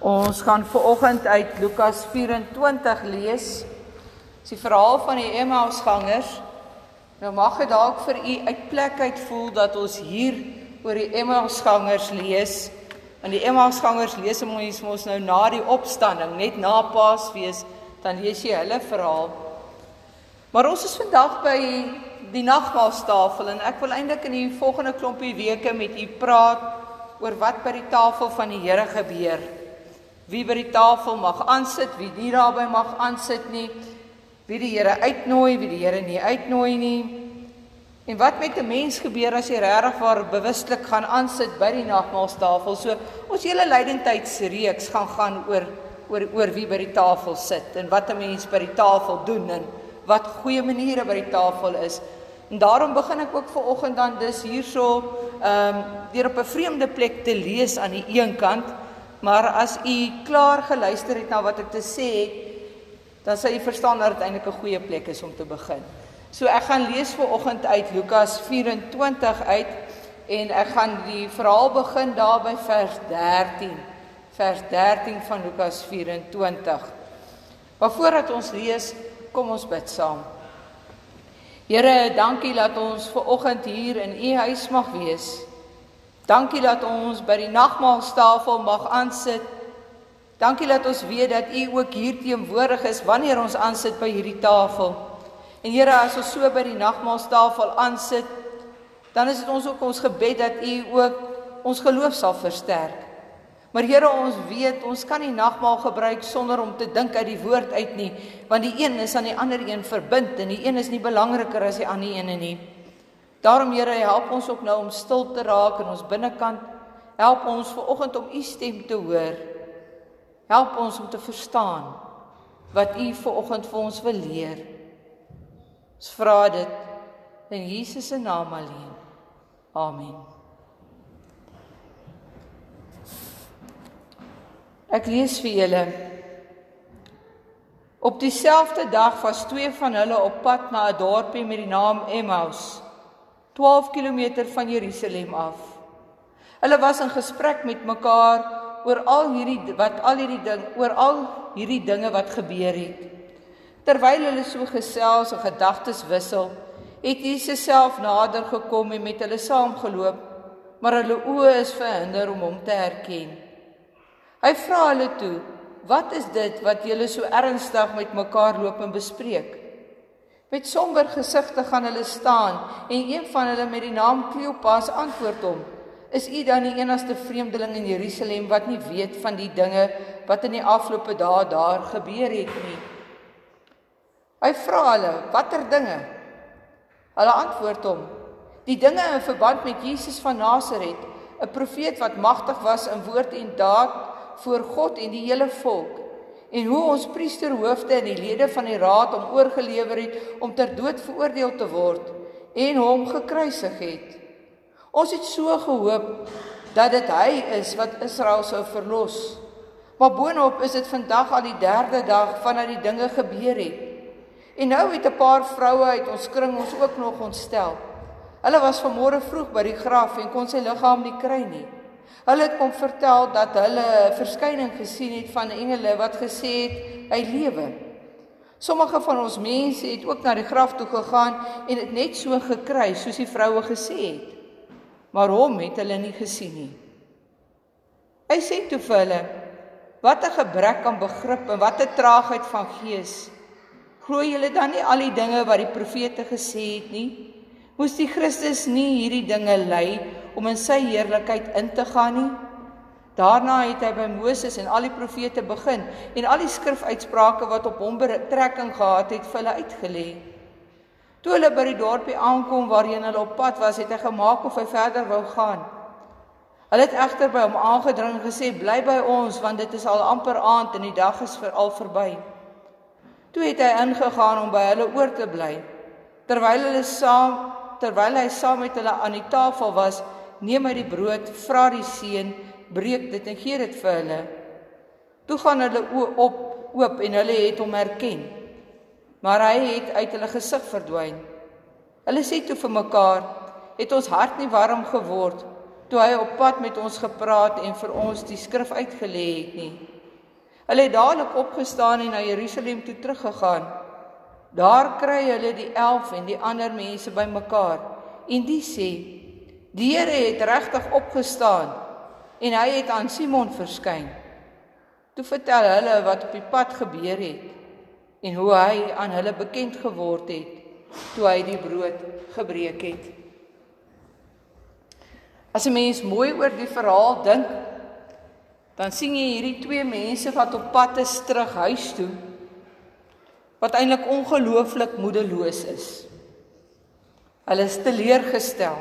Ons gaan veraloggend uit Lukas 24 lees. Dis die verhaal van die Emmausgangers. Nou mag dit dalk vir u uit plek uit voel dat ons hier oor die Emmausgangers lees. Want die Emmausgangers lees ons mos nou na die opstanding, net na Paasfees, dan lees jy hulle verhaal. Maar ons is vandag by die nagmaaltafel en ek wil eintlik in die volgende klompie weke met u praat oor wat by die tafel van die Here gebeur wie by die tafel mag aansit, wie nie daarby mag aansit nie, wie die Here uitnooi, wie die Here nie uitnooi nie. En wat met 'n mens gebeur as jy regtig waar bewustelik gaan aansit by die nagmaaltafel? So ons hele lydendtydsreeks gaan gaan oor oor oor wie by die tafel sit en wat 'n mens by die tafel doen en wat goeie maniere by die tafel is. En daarom begin ek ook ver oggend dan dis hierso ehm um, deur op 'n vreemde plek te lees aan die een kant Maar as u klaar geluister het na wat ek te sê het, dan sal u verstaan dat dit eintlik 'n goeie plek is om te begin. So ek gaan lees vir oggend uit Lukas 24 uit en ek gaan die verhaal begin daar by vers 13. Vers 13 van Lukas 24. Maar voordat ons lees, kom ons bid saam. Here, dankie dat ons ver oggend hier in u huis mag wees. Dankie dat ons by die nagmaaltafel mag aansit. Dankie dat ons weet dat U ook hier teenwoordig is wanneer ons aansit by hierdie tafel. En Here, as ons so by die nagmaaltafel aansit, dan is dit ons ook ons gebed dat U ook ons geloof sal versterk. Maar Here, ons weet ons kan nie nagmaal gebruik sonder om te dink uit die woord uit nie, want die een is aan die ander een verbind en die een is nie belangriker as die ander een nie. Daarom Here, help ons ook nou om stil te raak in ons binnekant. Help ons ver oggend om u stem te hoor. Help ons om te verstaan wat u ver oggend vir ons wil leer. Ons vra dit in Jesus se naam alleen. Amen. Ek lees vir julle. Op dieselfde dag was twee van hulle op pad na 'n dorpie met die naam Emmaus. 12 km van Jerusalem af. Hulle was in gesprek met mekaar oor al hierdie wat al hierdie ding oor al hierdie dinge wat gebeur het. Terwyl hulle so gesels en gedagtes wissel, het Jesus self nader gekom en met hulle saamgeloop, maar hulle oë is verhinder om hom te herken. Hy vra hulle toe: "Wat is dit wat julle so ernstig met mekaar loop en bespreek?" Met somber gesigte gaan hulle staan en een van hulle met die naam Kleopas antwoord hom: "Is u dan die enigste vreemdeling in Jerusalem wat nie weet van die dinge wat in die afgelope dae daar gebeur het nie?" Hy vra hulle: "Watter dinge?" Hulle antwoord hom: "Die dinge in verband met Jesus van Nasaret, 'n profeet wat magtig was in woord en daad voor God en die hele volk." En hoe ons priesterhoofde en die lede van die raad hom oorgelewer het om ter dood veroordeel te word en hom gekruisig het. Ons het so gehoop dat dit hy is wat Israel sou verlos. Maar boonop is dit vandag al die derde dag vandat die dinge gebeur het. En nou het 'n paar vroue uit ons kring ons ook nog ontstel. Hulle was vanmôre vroeg by die graf en kon sy liggaam nie kry nie. Hulle het kom vertel dat hulle 'n verskyning gesien het van engele wat gesê het hy lewe. Sommige van ons mense het ook na die graf toe gegaan en dit net so gekry soos die vroue gesê het. Maar hom het hulle nie gesien nie. Hy sê toe vir hulle: "Wat 'n gebrek aan begrip en wat 'n traagheid van gees. Glo julle dan nie al die dinge wat die profete gesê het nie? Moes die Christus nie hierdie dinge ly om in sy heerlikheid in te gaan nie. Daarna het hy by Moses en al die profete begin en al die skrifuitsprake wat op hom betrekking gehad het, vir hulle uitgelê. Toe hulle by die dorpie aankom waarheen hulle op pad was, het hy gemaak of hy verder wou gaan. Hulle het egter by hom aangedring en gesê: "Bly by ons want dit is al amper aand en die dag is vir al verby." Toe het hy ingegaan om by hulle oor te bly. Terwyl hulle saam terwyl hy saam met hulle aan die tafel was, neem hy die brood, vra die seun, breek dit en gee dit vir hulle. Toe gaan hulle op oop en hulle het hom herken. Maar hy het uit hulle gesig verdwyn. Hulle sê toe vir mekaar, het ons hart nie warm geword toe hy op pad met ons gepraat en vir ons die skrif uitgelê het nie. Hulle het dadelik opgestaan en na Jerusalem toe teruggegaan. Daar kry hulle die 11 en die ander mense bymekaar en die sê: "Die Here het regtig opgestaan en hy het aan Simon verskyn." Toe vertel hulle wat op die pad gebeur het en hoe hy aan hulle bekend geword het toe hy die brood gebreek het. As 'n mens mooi oor die verhaal dink, dan sien jy hierdie twee mense wat op pad is terug huis toe wat eintlik ongelooflik moedeloos is. Hulle is teleurgestel.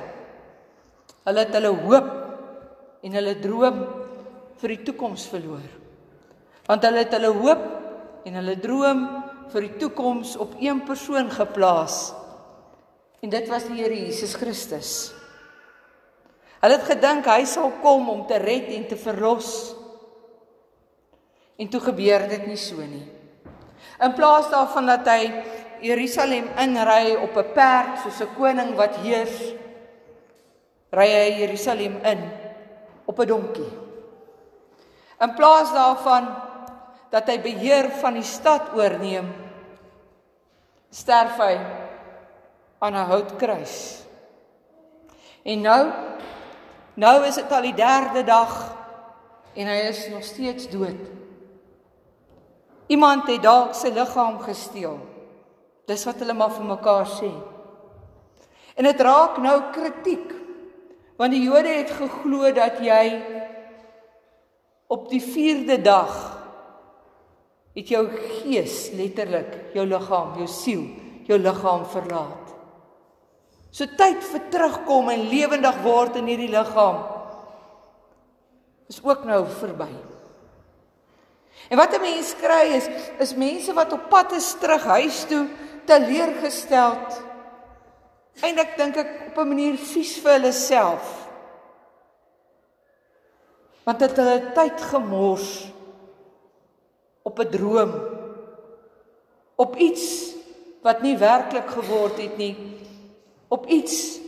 Hulle het hulle hoop en hulle droom vir die toekoms verloor. Want hulle het hulle hoop en hulle droom vir die toekoms op een persoon geplaas. En dit was die Here Jesus Christus. Hulle het gedink hy sal kom om te red en te verlos. En toe gebeur dit nie so nie. In plaas daarvan dat hy Jerusalem inry op 'n perd soos 'n koning wat heers, ry hy Jerusalem in op 'n donkie. In plaas daarvan dat hy beheer van die stad oorneem, sterf hy aan 'n houtkruis. En nou nou is dit al die derde dag en hy is nog steeds dood. Iemand het dalk sy liggaam gesteel. Dis wat hulle maar vir mekaar sê. En dit raak nou kritiek. Want die Jode het geglo dat jy op die 4de dag het jou gees letterlik jou liggaam, jou siel, jou liggaam verlaat. So tyd vir terugkom en lewendig word in hierdie liggaam is ook nou verby. En wat 'n mens kry is is mense wat op pad is terug huis toe teleurgesteld. Eindelik dink ek op 'n manier vies vir hulle self. Want dit het hulle tyd gemors op 'n droom. Op iets wat nie werklik geword het nie. Op iets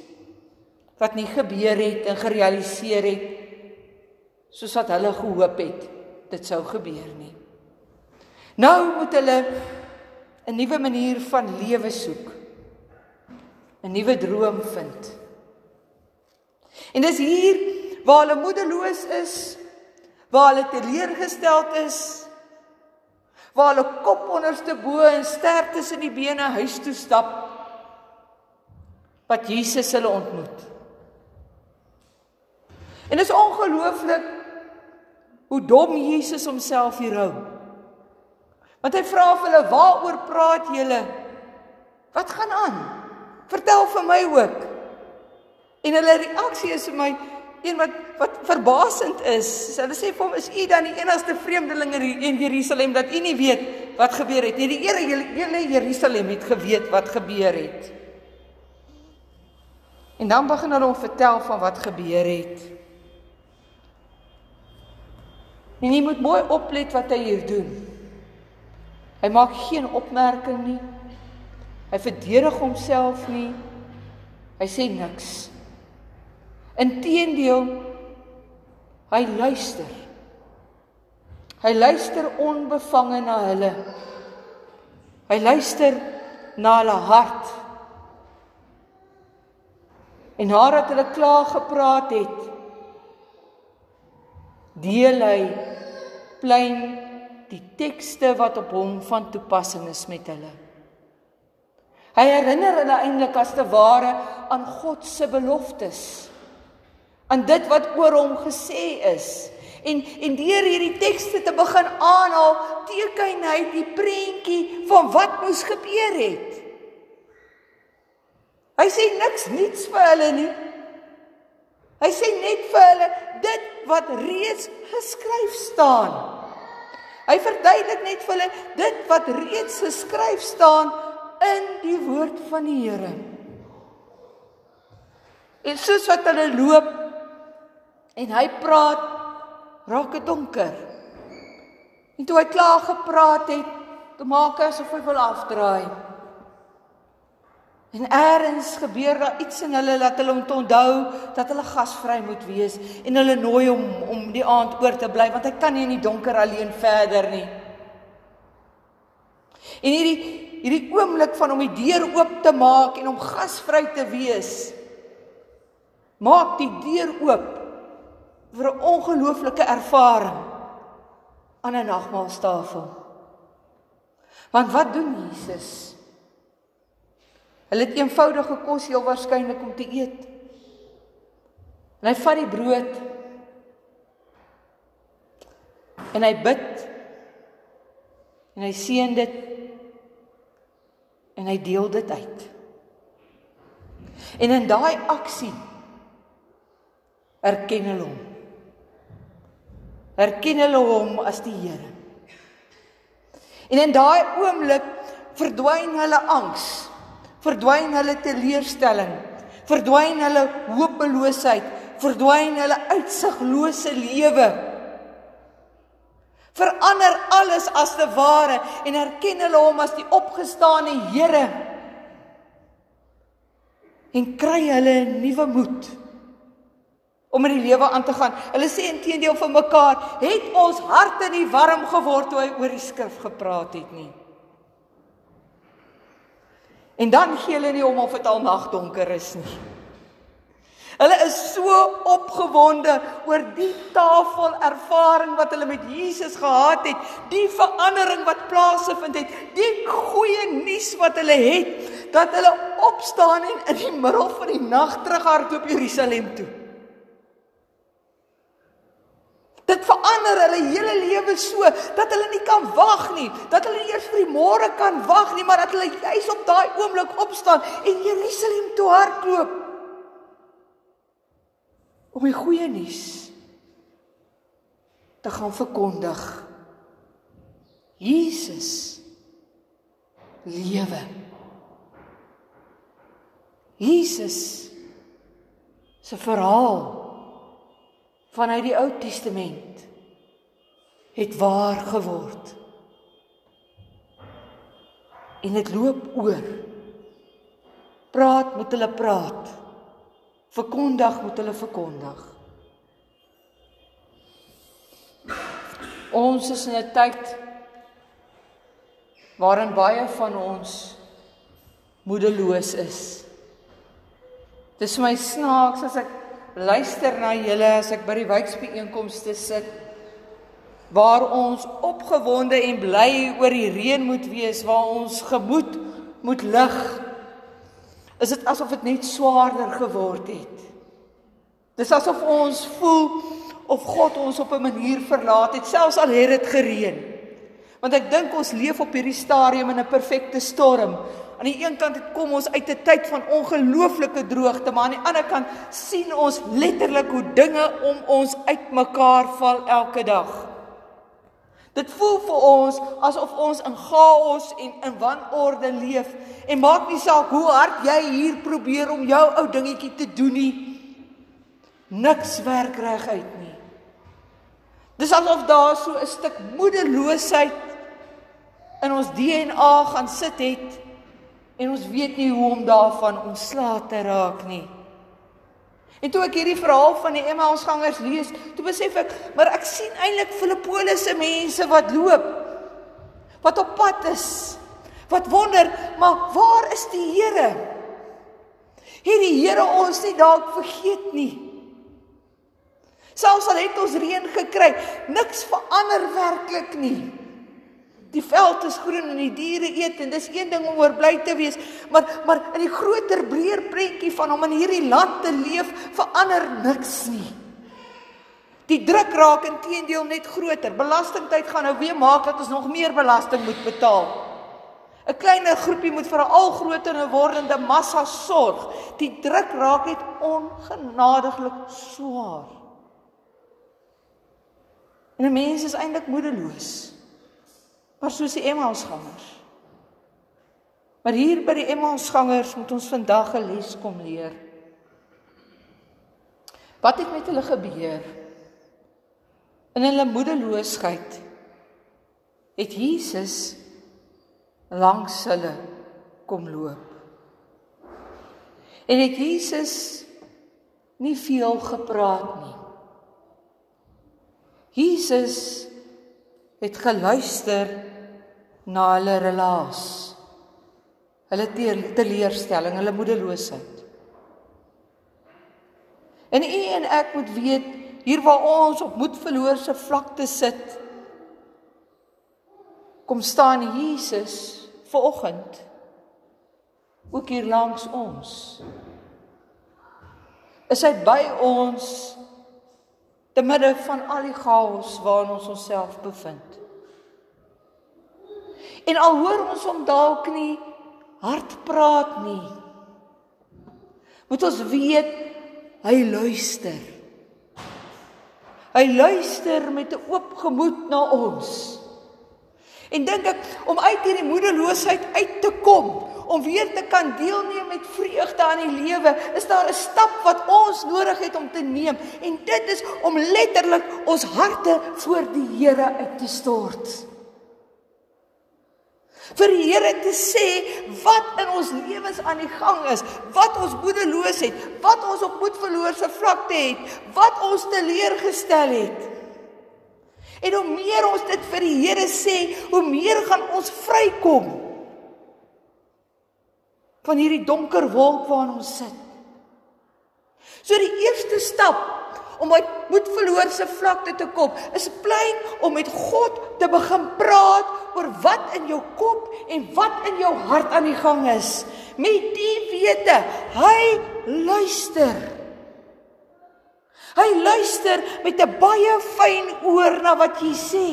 wat nie gebeur het en gerealiseer het soos wat hulle gehoop het dit sou gebeur nie. Nou moet hulle 'n nuwe manier van lewe soek. 'n Nuwe droom vind. En dis hier waar hulle moedeloos is, waar hulle teleurgesteld is, waar hulle kop onderste bo en sterk tussen die bene huis toe stap wat Jesus hulle ontmoet. En dit is ongelooflik hoe dom Jesus homself hier hou. Want hy vra vir hulle, "Waaroor praat julle? Wat gaan aan? Vertel vir my ook." En hulle reaksie is vir my een wat wat verbasend is. Hulle sê vir hom, "Is u dan die enigste vreemdeling in Jerusalem dat u nie weet wat gebeur het nie? Die Here hele Jerusalem het geweet wat gebeur het." En dan begin hulle hom vertel van wat gebeur het. En jy moet mooi oplet wat hy hier doen. Hy maak geen opmerking nie. Hy verdedig homself nie. Hy sê niks. Inteendeel hy luister. Hy luister onbevange na hulle. Hy luister na hulle hart. En nadat hulle klaar gepraat het, deel hy plein die tekste wat op hom van toepassing is met hulle. Hy herinner hulle eintlik as te ware aan God se beloftes. aan dit wat oor hom gesê is. En en deur hierdie tekste te begin aanhaal, teken hy die prentjie van wat moes gebeur het. Hy sê niks niets vir hulle nie. Hy sê net vir hulle dit wat reeds geskryf staan. Hy verduidelik net vir hulle dit wat reeds geskryf staan in die woord van die Here. En soos wat hulle loop en hy praat, raak dit donker. En toe hy klaar gepraat het, toe maak hy asof hy wil afdraai. En eers gebeur daar iets in hulle dat hulle moet onthou dat hulle gasvry moet wees en hulle nooi hom om die aand oor te bly want hy kan nie in die donker alleen verder nie. En hierdie hierdie oomblik van om die deur oop te maak en om gasvry te wees maak die deur oop vir 'n ongelooflike ervaring aan 'n nagmaaltafel. Want wat doen Jesus? Hulle het eenvoudige kos heel waarskynlik om te eet. En hy vat die brood en hy bid en hy seën dit en hy deel dit uit. En in daai aksie erken hulle hom. Erken hulle hom as die Here. En in daai oomblik verdwyn hulle angs, verdwyn hulle teleurstelling, verdwyn hulle hopeloosheid, verdwyn hulle uitsiglose lewe. Verander alles as te ware en erken hulle hom as die opgestane Here. En kry hulle 'n nuwe moed om in die lewe aan te gaan. Hulle sê intedeel vir mekaar, het ons harte nie warm geword toe hy oor die skrif gepraat het nie. En dan gee hulle nie om of dit al nagdonker is nie. Hulle is so opgewonde oor die tafel ervaring wat hulle met Jesus gehad het, die verandering wat plaasgevind het, die goeie nuus wat hulle het, dat hulle opstaan en in die middel van die nag terughardloop Jerusalem toe. Dit verander hulle hele lewe so dat hulle nie kan wag nie, dat hulle eers vir die môre kan wag nie, maar dat hulle juis op daai oomblik opstaan en Jerusalem toe hardloop. Om die goeie nuus te gaan verkondig. Jesus lewe. Jesus se verhaal vanuit die Ou Testament het waar geword. En dit loop oor. Praat moet hulle praat. Verkondig moet hulle verkondig. Ons is in 'n tyd waarin baie van ons moedeloos is. Dis my snaaks as ek luister na julle as ek by die wijkspieënkomste sit waar ons opgewonde en bly oor die reën moet wees waar ons gemoed moet lig is dit asof dit net swaarder geword het? Dis asof ons voel of God ons op 'n manier verlaat het selfs al het dit gereën want ek dink ons leef op hierdie stadium in 'n perfekte storm. Aan die een kant kom ons uit 'n tyd van ongelooflike droogte, maar aan die ander kant sien ons letterlik hoe dinge om ons uitmekaar val elke dag. Dit voel vir ons asof ons in chaos en in wanorde leef en maak nie saak hoe hard jy hier probeer om jou ou dingetjie te doen nie. Niks werk reg uit nie. Dis asof daar so 'n stuk moedeloosheid in ons DNA gaan sit het en ons weet nie hoe om daarvan ontslae te raak nie. En toe ek hierdie verhaal van die Emmausgangers lees, toe besef ek, maar ek sien eintlik Filippolisse mense wat loop, wat op pad is, wat wonder, maar waar is die Here? Het die Here ons nie dalk vergeet nie? Selfs al het ons reën gekry, niks verander werklik nie. Die veld is groen en die diere eet en dis een ding om oor bly te wees, maar maar in die groter breër prentjie van om in hierdie land te leef, verander niks nie. Die druk raak intedeel net groter. Belastingtyd gaan nou weer maak dat ons nog meer belasting moet betaal. 'n Kleiner groepie moet vir 'n al groter en wordende massa sorg. Die druk raak net ongenadiglik swaar. En 'n mens is eintlik moedeloos maar soos die Emmausgangers. Maar hier by die Emmausgangers moet ons vandag 'n les kom leer. Wat het met hulle gebeur? In hulle moedeloosheid het Jesus langs hulle kom loop. En het Jesus nie veel gepraat nie. Jesus het geluister na hulle relaas. Hulle teleurstelling, hulle moedeloosheid. En u en ek moet weet hier waar ons op moedverloorse vlakte sit, kom staan Jesus vanoggend ook hier langs ons. Is hy by ons te midde van al die chaos waarin ons onsself bevind? En al hoor ons hom dalk nie hard praat nie. Moet ons weet hy luister. Hy luister met 'n oop gemoed na ons. En dink ek om uit hierdie moedeloosheid uit te kom, om weer te kan deelneem met vreugde aan die lewe, is daar 'n stap wat ons nodig het om te neem en dit is om letterlik ons harte voor die Here uit te stort. Vir die Here te sê wat in ons lewens aan die gang is, wat ons moedeloos het, wat ons op moedverloorse vlakte het, wat ons teleurgestel het. En hoe meer ons dit vir die Here sê, hoe meer gaan ons vrykom van hierdie donker wolk waarin ons sit. So die eerste stap om uit moedverloorse vlakte te kom, is plein om met God te begin praat oor wat in jou kop en wat in jou hart aan die gang is. Met die wete, hy luister. Hy luister met 'n baie fyn oor na wat jy sê.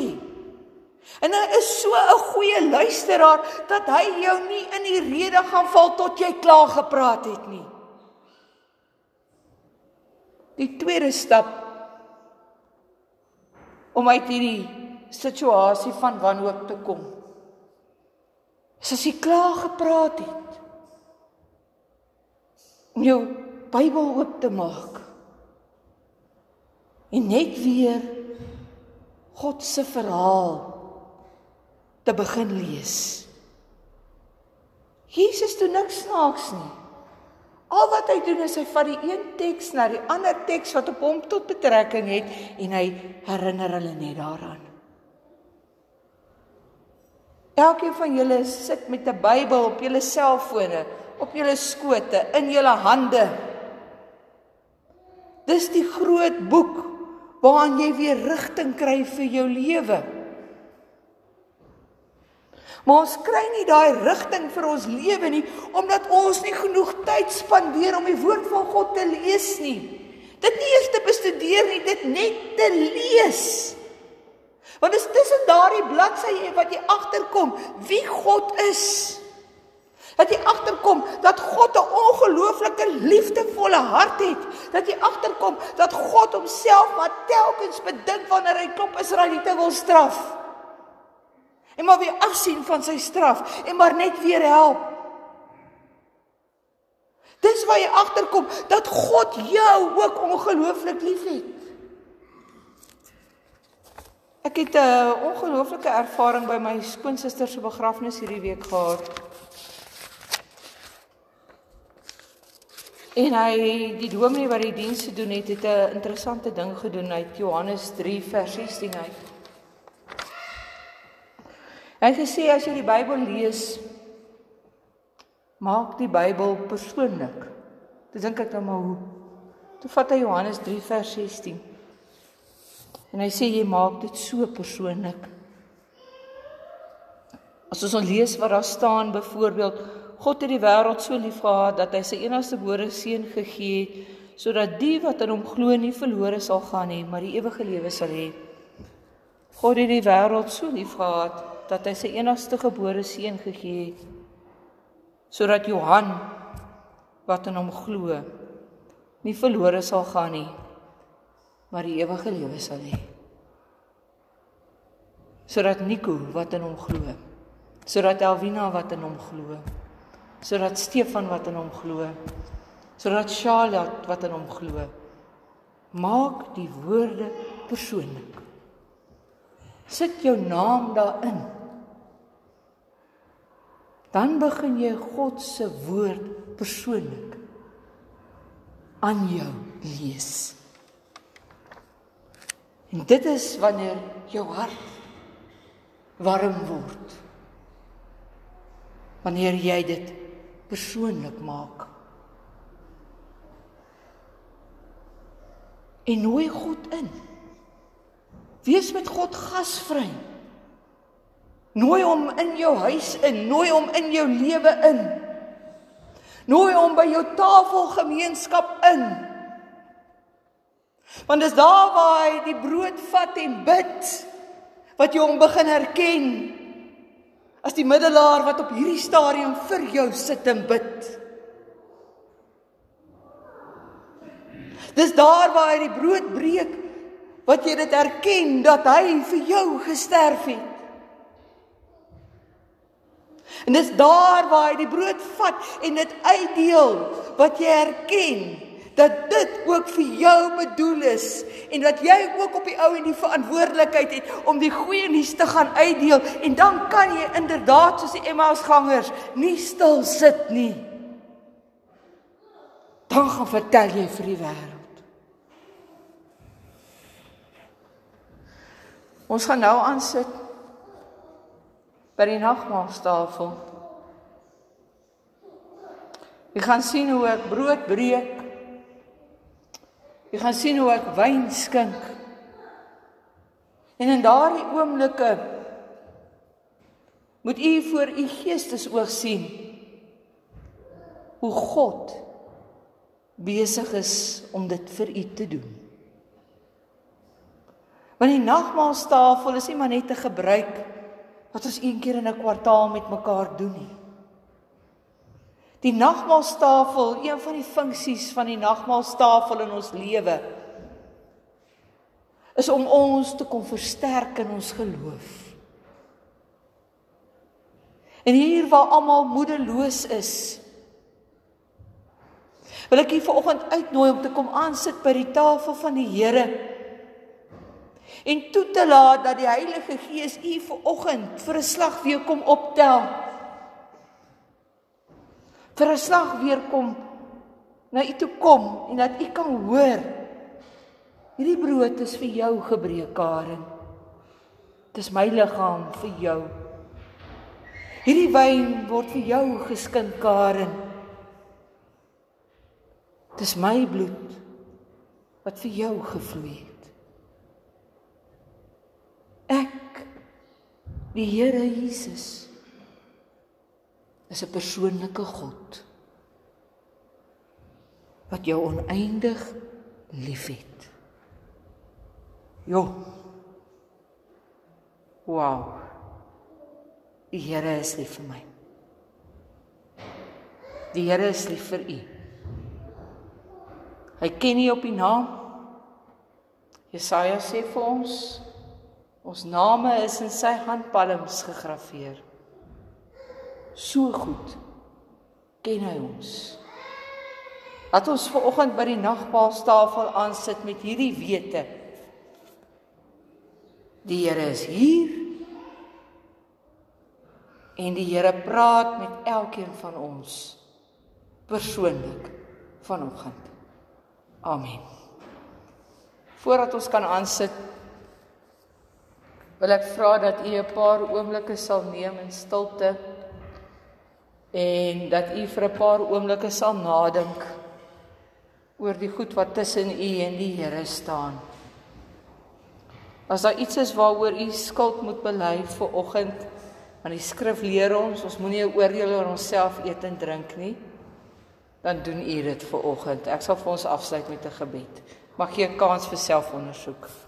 En hy is so 'n goeie luisteraar dat hy jou nie in die rede gaan val tot jy klaar gepraat het nie. Die tweede stap om uit hierdie situasie van wanhoop te kom. Is as jy klaar gepraat het om jou Bybel oop te maak en net weer God se verhaal te begin lees. Jesus doen niks snaaks nie. Al wat hy doen is hy vat die een teks na die ander teks wat op hom tot betrekking het en hy herinner hulle net daaraan. Elkeen van julle sit met 'n Bybel op julle selfone, op julle skote, in julle hande. Dis die groot boek waaraan jy weer rigting kry vir jou lewe. Maar ons kry nie daai rigting vir ons lewe nie omdat ons nie genoeg tyd spandeer om die woord van God te lees nie. Dit nie eers te bestudeer nie, dit net te lees. Want dit is tussen daardie bladsye wat jy agterkom wie God is. Dat jy agterkom dat God 'n ongelooflike liefdevolle hart het. Dat jy agterkom dat God homself maar telkens bedink wanneer hy klop Israeliete wil straf en maar weer afsien van sy straf en maar net weer help. Dis waar jy agterkom dat God jou ook ongelooflik liefhet. Ek het 'n ongelooflike ervaring by my skoonsister se begrafnis hierdie week gehad. En hy die dominee wat die diens gedoen het, het 'n interessante ding gedoen uit Johannes 3 vers 16 uit. Hy het gesê as jy die Bybel lees, maak die Bybel persoonlik. Toe dink ek nou maar hoe. Toe vat hy Johannes 3 vers 16. En hy sê jy maak dit so persoonlik. As ons lees wat daar staan byvoorbeeld God het die wêreld so lief gehad dat hy sy enigste gebore seun gegee het sodat die wat in hom glo nie verlore sal gaan nie, maar die ewige lewe sal hê. God het die wêreld so lief gehad dat hy sy enigste gebore seun gegee het sodat Johan wat in hom glo nie verlore sal gaan nie maar die ewige lewe sal hê. Sodat Nico wat in hom glo sodat Elvina wat in hom glo sodat Stefan wat in hom glo sodat Charlotte wat in hom glo maak die woorde persoonlik. Sit jou naam daarin dan begin jy God se woord persoonlik aan jou lees. En dit is wanneer jou hart warm word. Wanneer jy dit persoonlik maak. En nooi God in. Wees met God gasvry. Nooi hom in jou huis in, nooi hom in jou lewe in. Nooi hom by jou tafelgemeenskap in. Want dis daar waar hy die brood vat en bid wat jy hom begin herken as die middelaar wat op hierdie stadium vir jou sit en bid. Dis daar waar hy die brood breek wat jy dit erken dat hy vir jou gesterf het. En dis daar waar hy die brood vat en dit uitdeel wat jy erken dat dit ook vir jou bedoel is en dat jy ook op die ou en die verantwoordelikheid het om die goeie nuus te gaan uitdeel en dan kan jy inderdaad soos die Emmausgangers nie stil sit nie. Dan gaan vertel jy vir die wêreld. Ons gaan nou aan sit by die nagmaaltafel. Jy gaan sien hoe ek brood breek. Jy gaan sien hoe ek wyn skink. En in daardie oomblikke moet u voor u geestesoog sien hoe God besig is om dit vir u te doen. Want die nagmaaltafel is nie maar net 'n gebruik wat ons een keer in 'n kwartaal met mekaar doen nie. Die nagmaaltafel, een van die funksies van die nagmaaltafel in ons lewe is om ons te kom versterk in ons geloof. En hier waar almal moedeloos is, wil ek u vanoggend uitnooi om te kom aansit by die tafel van die Here en toe te laat dat die Heilige Gees u vir oggend vir 'n slag weer kom optel. Vir 'n slag weer kom na u toe kom en dat u kan hoor hierdie brood is vir jou gebreek Karen. Dit is my liggaam vir jou. Hierdie wyn word vir jou geskink Karen. Dit is my bloed wat vir jou gevloei het. Ek die Here Jesus is 'n persoonlike God wat jou oneindig liefhet. Jo. Wow. Die Here is lief vir my. Die Here is lief vir u. Hy ken u op die naam. Jesaja sê vir ons Ons name is in sy handpalms gegraveer. So goed ken hy ons. Laat ons ver oggend by die nagpaalstafel aansit met hierdie wete. Die Here is hier. En die Here praat met elkeen van ons persoonlik vanoggend. Amen. Voordat ons kan aansit wil ek vra dat u 'n paar oomblikke sal neem in stilte en dat u vir 'n paar oomblikke sal nadink oor die goed wat tussen u en die Here staan. As daar iets is waaroor u skuld moet bely vir oggend, want die skrif leer ons, ons moenie oordeel oor onsself eet en drink nie, dan doen u dit vir oggend. Ek sal vir ons afsluit met 'n gebed. Mag gee 'n kans vir selfondersoek.